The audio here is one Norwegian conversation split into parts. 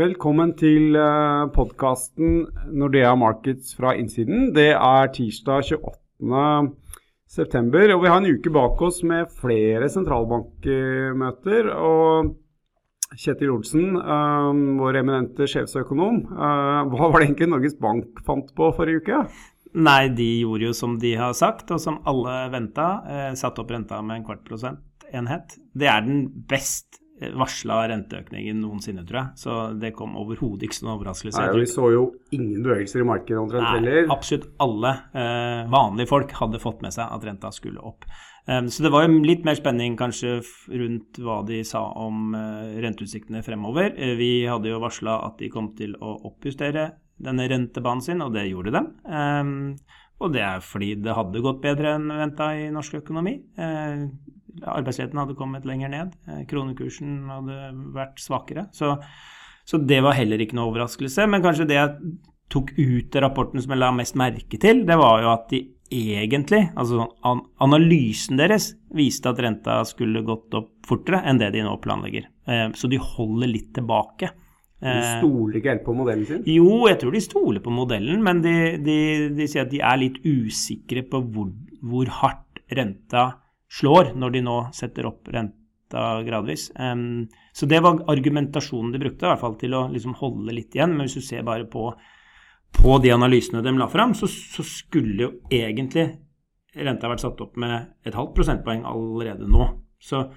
Velkommen til podkasten Nordea Markets fra innsiden. Det er tirsdag 28. september, og vi har en uke bak oss med flere sentralbankmøter. og Kjetil Olsen, vår eminente sjefsøkonom. hva var det egentlig Norges Bank fant på forrige uke? Nei, de gjorde jo som de har sagt, og som alle venta. Satte satt opp renta med en kvart prosentenhet. Det er den best varsla renteøkningen noensinne, tror jeg. Så det kom overhodet ikke som en overraskelse. Nei, Vi så jo ingen bevegelser i markedet omtrent heller. Absolutt alle eh, vanlige folk hadde fått med seg at renta skulle opp. Um, så det var jo litt mer spenning kanskje rundt hva de sa om uh, renteutsiktene fremover. Uh, vi hadde jo varsla at de kom til å oppjustere denne rentebanen sin, og det gjorde de. Um, og det er fordi det hadde gått bedre enn venta i norsk økonomi. Uh, Arbeidsledigheten hadde kommet lenger ned. Eh, kronekursen hadde vært svakere. Så, så, det var heller ikke noe overraskelse. Men kanskje det jeg tok ut av rapporten som jeg la mest merke til, det var jo at de egentlig, altså analysen deres, viste at renta skulle gått opp fortere enn det de nå planlegger. Eh, så de holder litt tilbake. De eh, stoler ikke helt på modellen sin? Jo, jeg tror de stoler på modellen, men de, de, de sier at de er litt usikre på hvor, hvor hardt renta slår når de nå setter opp renta gradvis. Så det var argumentasjonen de brukte, i hvert fall til å liksom holde litt igjen. Men hvis du ser bare på, på de analysene de la fram, så, så, skulle jo egentlig renta vært satt opp med et halvt prosentpoeng allerede nå. Så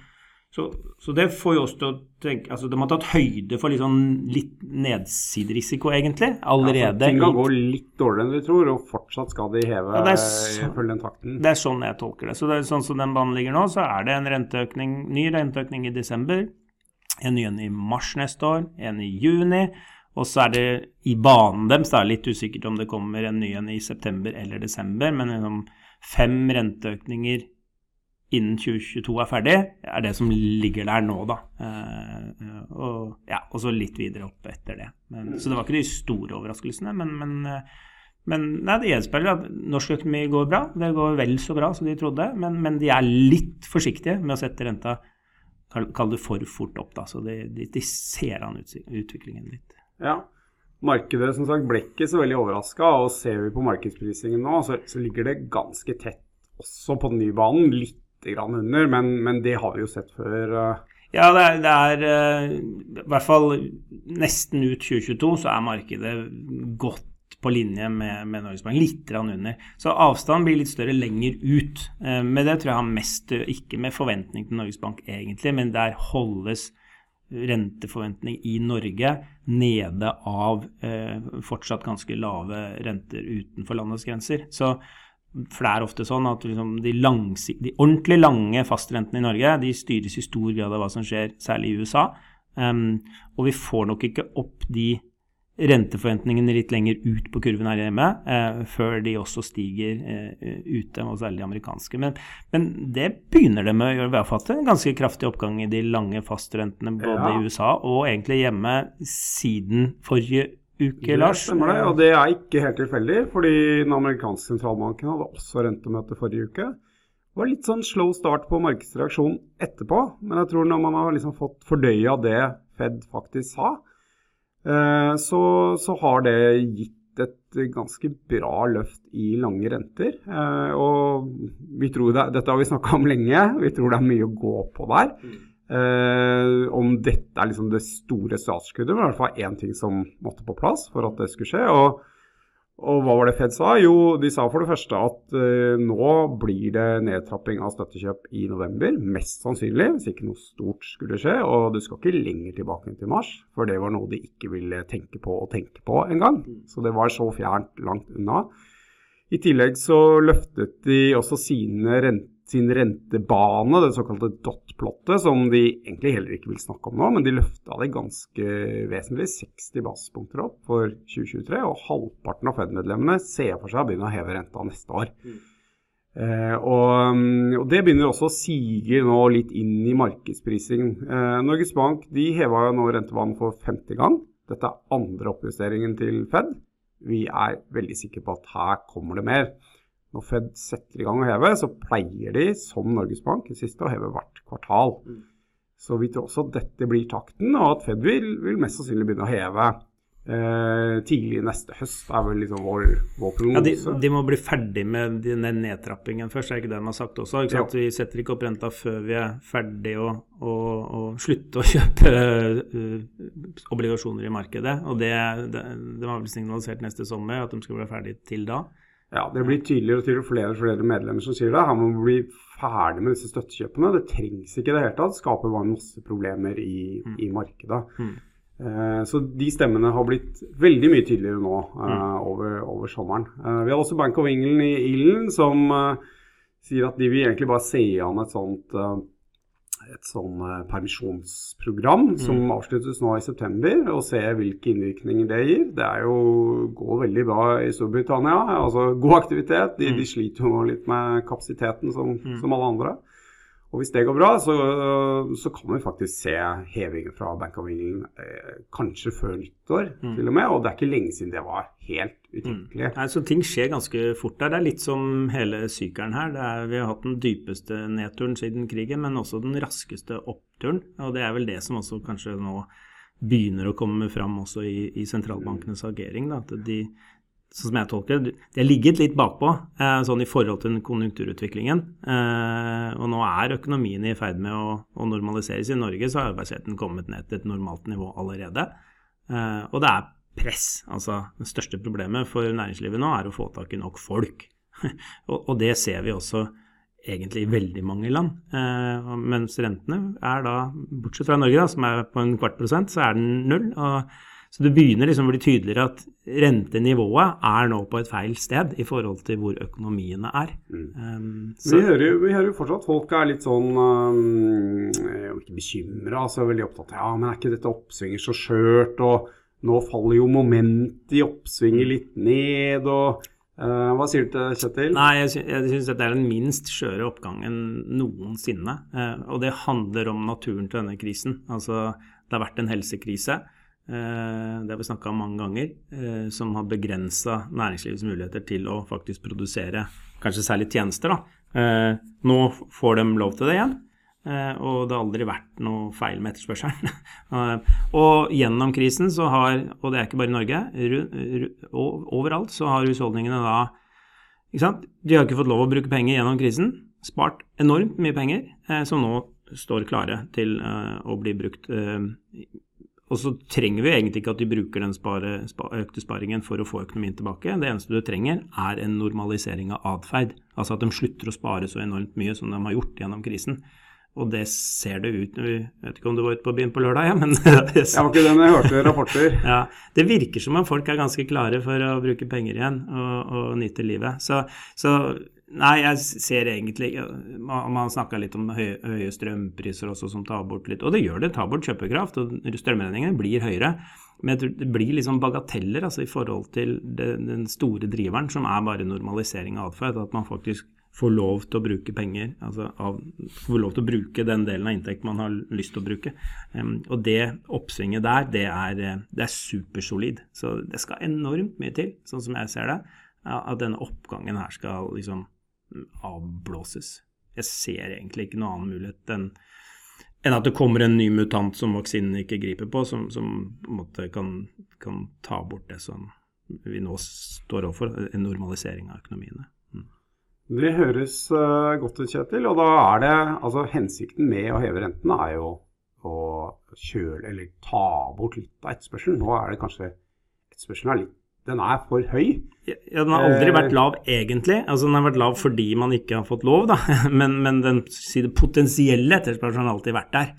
så, så, det får jo oss til å tenke altså De har tatt høyde for liksom litt nedsiderisiko, egentlig, allerede. Ja, ting kan gå litt dårligere enn vi tror, og fortsatt skal de heve ja, så, følge den takten. Det er sånn jeg tolker det. Så det er sånn som den banen ligger nå, så er det en renteøkning, ny renteøkning i desember. En ny en i mars neste år, en i juni. Og så er det i banen deres, det er litt usikkert om det kommer en ny en i september eller desember, men liksom fem renteøkninger innen 2022 er ferdig, er det som ligger der nå, da. Eh, og, ja, og så litt videre opp etter det. Men, så det var ikke de store overraskelsene, men, men, eh, men nei, det gjenspeiler at norsk økonomi går bra. Det går vel så bra som de trodde, men, men de er litt forsiktige med å sette renta kall det for fort opp. da, Så de, de, de ser an utviklingen litt. Ja, Markedet som sagt ble ikke så veldig overraska, og ser vi på markedsprisingen nå, så, så ligger det ganske tett også på den nye banen. Litt grann under, men, men, det har vi jo sett før. Eh. Ja, det er, det er uh, i hvert fall nesten ut 2022 så er markedet godt på linje med, med Norges Bank. Litt under. Så avstanden blir litt større lenger ut. Uh, men det tror jeg har mest ikke med forventning til Norges Bank egentlig, men der holdes renteforventning i Norge nede av eh, fortsatt ganske lave renter utenfor landets grenser. Så for det er ofte sånn at liksom de, de, ordentlig lange fastrentene i Norge de styres i stor grad av hva som skjer, særlig i USA. Um, og vi får nok ikke opp de renteforventningene litt lenger ut på kurven her hjemme uh, før de også stiger uh, ute, og særlig de amerikanske. Men, men, det begynner det med å gjøre. Fått en ganske kraftig oppgang i de lange fastrentene både ja. i USA og egentlig hjemme siden forrige uke, Lars. Det stemmer det, og det er ikke helt tilfeldig. Fordi den amerikanske sentralbanken hadde også rentemøte forrige uke. Det var litt sånn slow start på markedsreaksjonen etterpå. Men jeg tror når man har liksom fått fordøya det Fed faktisk sa, eh, så, så, har det gitt et ganske bra løft i lange renter. Eh, og vi tror det, dette har vi snakka om lenge, vi tror det er mye å gå på der. Uh, om dette er liksom det store statsskuddet, men i hvert fall én ting som måtte på plass for at det skulle skje. Og, og, hva var det Fed sa? Jo, de sa for det første at uh, nå blir det nedtrapping av støttekjøp i november. Mest sannsynlig, hvis ikke noe stort skulle skje. Og du skal ikke lenger tilbake enn til mars, for det var noe de ikke ville tenke på å tenke på engang. Så det var så fjernt langt unna. I tillegg så løftet de også sine renter sin rentebane, det såkalte dot-plottet, som de egentlig heller ikke vil snakke om nå, men de løfta det ganske vesentlig, 60 basispunkter opp for 2023. Og halvparten av Fed-medlemmene ser for seg å begynne å heve renta neste år. Mm. Eh, og, mm, og, Det begynner også å sige nå litt inn i markedsprisingen. Eh, Norges Bank de heva nå rentebanen for femte gang. Dette er andre oppjusteringen til Fed. Vi er veldig sikre på at her kommer det mer. Når Fed setter i gang å heve, så pleier de, som Norges Bank, det siste å heve hvert kvartal. Mm. Så vi tror også at dette blir takten, og at Fed vil, vil mest sannsynlig begynne å heve eh, tidlig neste høst. er vel liksom vår, vår Ja, de, de må bli ferdig med den nedtrappingen først, er ikke det de har sagt også? Sant? Vi setter ikke opp renta før vi er ferdig å, å, å slutte å kjøpe uh, obligasjoner i markedet. Og det, det, de har vel signalisert neste sommer at de skal bli ferdig til da. Ja, Det blir tydeligere og tydeligere flere og flere medlemmer som sier det. Her må vi bli ferdig med disse støttekjøpene. Det trengs ikke i det hele tatt. Skaper bare masse problemer i, i markedet. Mm. Eh, så de stemmene har blitt veldig mye tydeligere nå eh, over, over sommeren. Eh, vi har også Bank of England i ilden som eh, sier at de vil egentlig bare se an et sånt eh, et sånn permisjonsprogram permisjonsprogram som avsluttes nå i september, og se hvilke innvirkninger det gir. Det er jo, går veldig bra i Storbritannia. altså God aktivitet. De, de sliter jo litt med kapasiteten som, som alle andre. Og Hvis det går bra, så, så kan vi faktisk se hevinger fra Bank of England eh, kanskje før nyttår til og med. Og det er ikke lenge siden det var helt utenkelig. Mm. Altså, ting skjer ganske fort der. Det er litt som hele sykelen her. Det er, vi har hatt den dypeste nedturen siden krigen, men også den raskeste oppturen. Og det er vel det som også kanskje nå begynner å komme fram også i, i sentralbankenes agering. Da, at de, sånn som jeg tolker det, de har ligget litt bakpå eh, sånn i forhold til konjunkturutviklingen. Eh, og nå er økonomien i ferd med å, å normaliseres. I Norge så har arbeidsheten kommet ned til et normalt nivå allerede. Eh, og det er press. Altså det største problemet for næringslivet nå er å få tak i nok folk. og, og det ser vi også egentlig i veldig mange land. Eh, mens rentene er da, bortsett fra Norge, da, som er på en kvart prosent, så er den null. og så det begynner liksom å bli tydeligere at rentenivået er nå på et feil sted i forhold til hvor økonomiene er. Um, så, Vi hører, vi hører jo fortsatt folk er litt sånn um, ikke bekymra, altså veldig opptatt av ja, men er ikke dette oppsvinget så skjørt, og nå faller jo momentet i oppsvinget litt ned, og uh, Hva sier du til Kjetil? Nei, jeg, sy jeg syns dette er den minst skjøre oppgangen noensinne. Uh, og det handler om naturen til denne krisen. Altså, det har vært en helsekrise. Uh, det har vi snakka om mange ganger, som har begrensa næringslivets muligheter til å faktisk produsere kanskje særlig tjenester. Da. Nå får de lov til det igjen, og det har aldri vært noe feil med etterspørselen. Eh, og gjennom krisen så har, og det er ikke bare i Norge, overalt så har husholdningene da ikke sant? De har ikke fått lov å bruke penger gjennom krisen, spart enormt mye penger, eh, som nå står klare til eh, å bli brukt. Eh, og så trenger vi egentlig ikke at de bruker den spare, spa, økte sparingen for å få økonomien tilbake. Det eneste du trenger, er en normalisering av atferd. Altså at de slutter å spare så enormt mye som de har gjort gjennom krisen. Og det ser det ut Jeg vet ikke om du var ute på byen på lørdag, ja, men Jeg var ikke det, men jeg hørte rapporter. ja, Det virker som om folk er ganske klare for å bruke penger igjen og, og nyte livet. Så, så nei, jeg ser egentlig Man, man snakka litt om høye, høye strømpriser også, som tar bort litt Og det gjør det, tar bort kjøpekraft, og strømregningene blir høyere. Men jeg tror det blir liksom bagateller altså, i forhold til den, den store driveren, som er bare normalisering av atferd. At man faktisk får lov til å bruke penger, altså av, får lov til å bruke den delen av inntekt man har lyst til å bruke. Um, og det oppsvinget der, det er, det er supersolid. Så det skal enormt mye til, sånn som jeg ser det, at denne oppgangen her skal liksom avblåses. Jeg ser egentlig ikke noen annen mulighet enn enn at det kommer en ny mutant som vaksinen ikke griper på, som, som på en måte kan, kan ta bort det som vi nå står overfor, en normalisering av økonomiene. Det høres uh, godt ut, Kjetil. Og da er det altså hensikten med å heve rentene er jo å kjøle eller ta bort litt av etterspørselen. Nå er det kanskje etterspørselen er litt den er for høy. Ja, Den har aldri vært lav egentlig. Altså Den har vært lav fordi man ikke har fått lov, da. Men, men den si det potensielle etterspørselen har alltid vært der.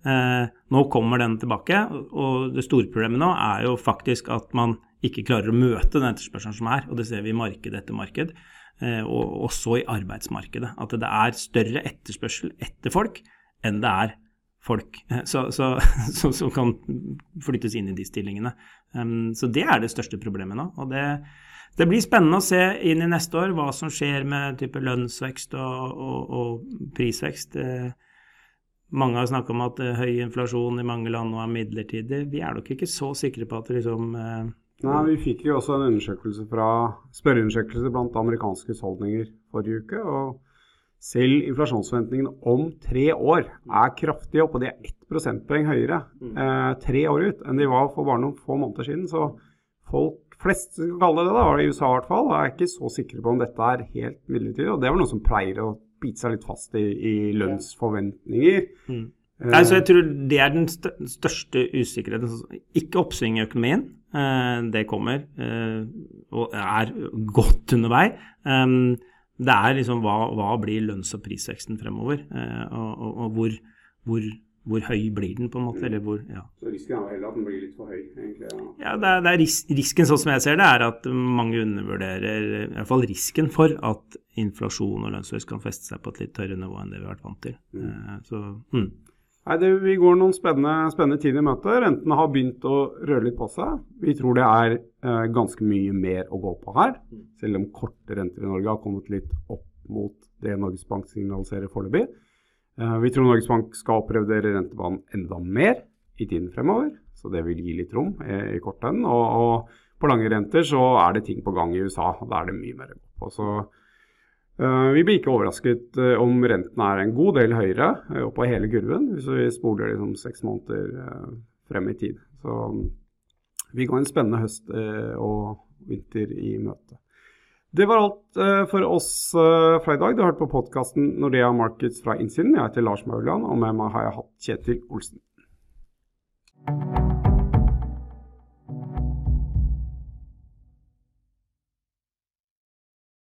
Eh, nå kommer den tilbake, og det store problemet nå er jo faktisk at man ikke klarer å møte den etterspørselen som er. Og det ser vi i marked etter marked, eh, og også i arbeidsmarkedet. At det er større etterspørsel etter folk enn det er folk som kan flyttes inn i de stillingene. Så det er det største problemet nå. og det, det, blir spennende å se inn i neste år hva som skjer med type lønnsvekst og, og, og prisvekst. Eh, mange har snakka om at eh, høy inflasjon i mange land nå er midlertidig. Vi er nok ikke så sikre på at liksom eh, Nei, Vi fikk jo også en undersøkelse fra spørreundersøkelse blant amerikanske husholdninger forrige uke. og selv inflasjonsforventningene om tre år er kraftig opp, og de er ett prosentpoeng høyere eh, tre år ut enn de var for bare noen få måneder siden. Så folk flest, skal kalle det det, da, i USA i hvert fall, er ikke så sikre på om dette er helt midlertidig. Og det var noe som pleier å bite seg litt fast i, i lønnsforventninger. Mm. Altså, jeg tror det er den største usikkerheten. Ikke oppsving i økonomien, eh, det kommer eh, og er godt under vei. Um, det er liksom hva, hva blir lønns- og prisveksten fremover, eh, og, og, og hvor, hvor, hvor, høy blir den, på en måte? Eller hvor, ja. Så risken er heller at den blir litt for høy, egentlig? Ja, ja det er, det er ris risken, sånn som jeg ser det, er at mange undervurderer i hvert fall risken for at inflasjon og lønnsvekst kan feste seg på et litt høyere nivå enn det vi har vært vant til. Mm. Så, mm. Nei, det, Vi går noen spennende, spennende tider i møte. Rentene har begynt å røre litt på seg. Vi tror det er eh, ganske mye mer å gå på her. Selv om korte renter i Norge har kommet litt opp mot det Norges Bank signaliserer foreløpig. Eh, vi tror Norges Bank skal opprevurdere rentebanen enda mer i tiden fremover. Så det vil gi litt rom i, i kortenden. Og, og, på lange renter så er det ting på gang i USA. Da er det mye mer å gå på. Så vi blir ikke overrasket uh, om renten er en god del høyere uh, oppå hele kurven, hvis vi spoler liksom seks måneder frem i tid. Så um, vi går en spennende høst og vinter i møte. Det var alt for oss fra i dag. Du har hørt på podkasten Nordea Markets fra innsiden. Jeg heter Lars Mauland, og med meg har jeg hatt Kjetil Olsen.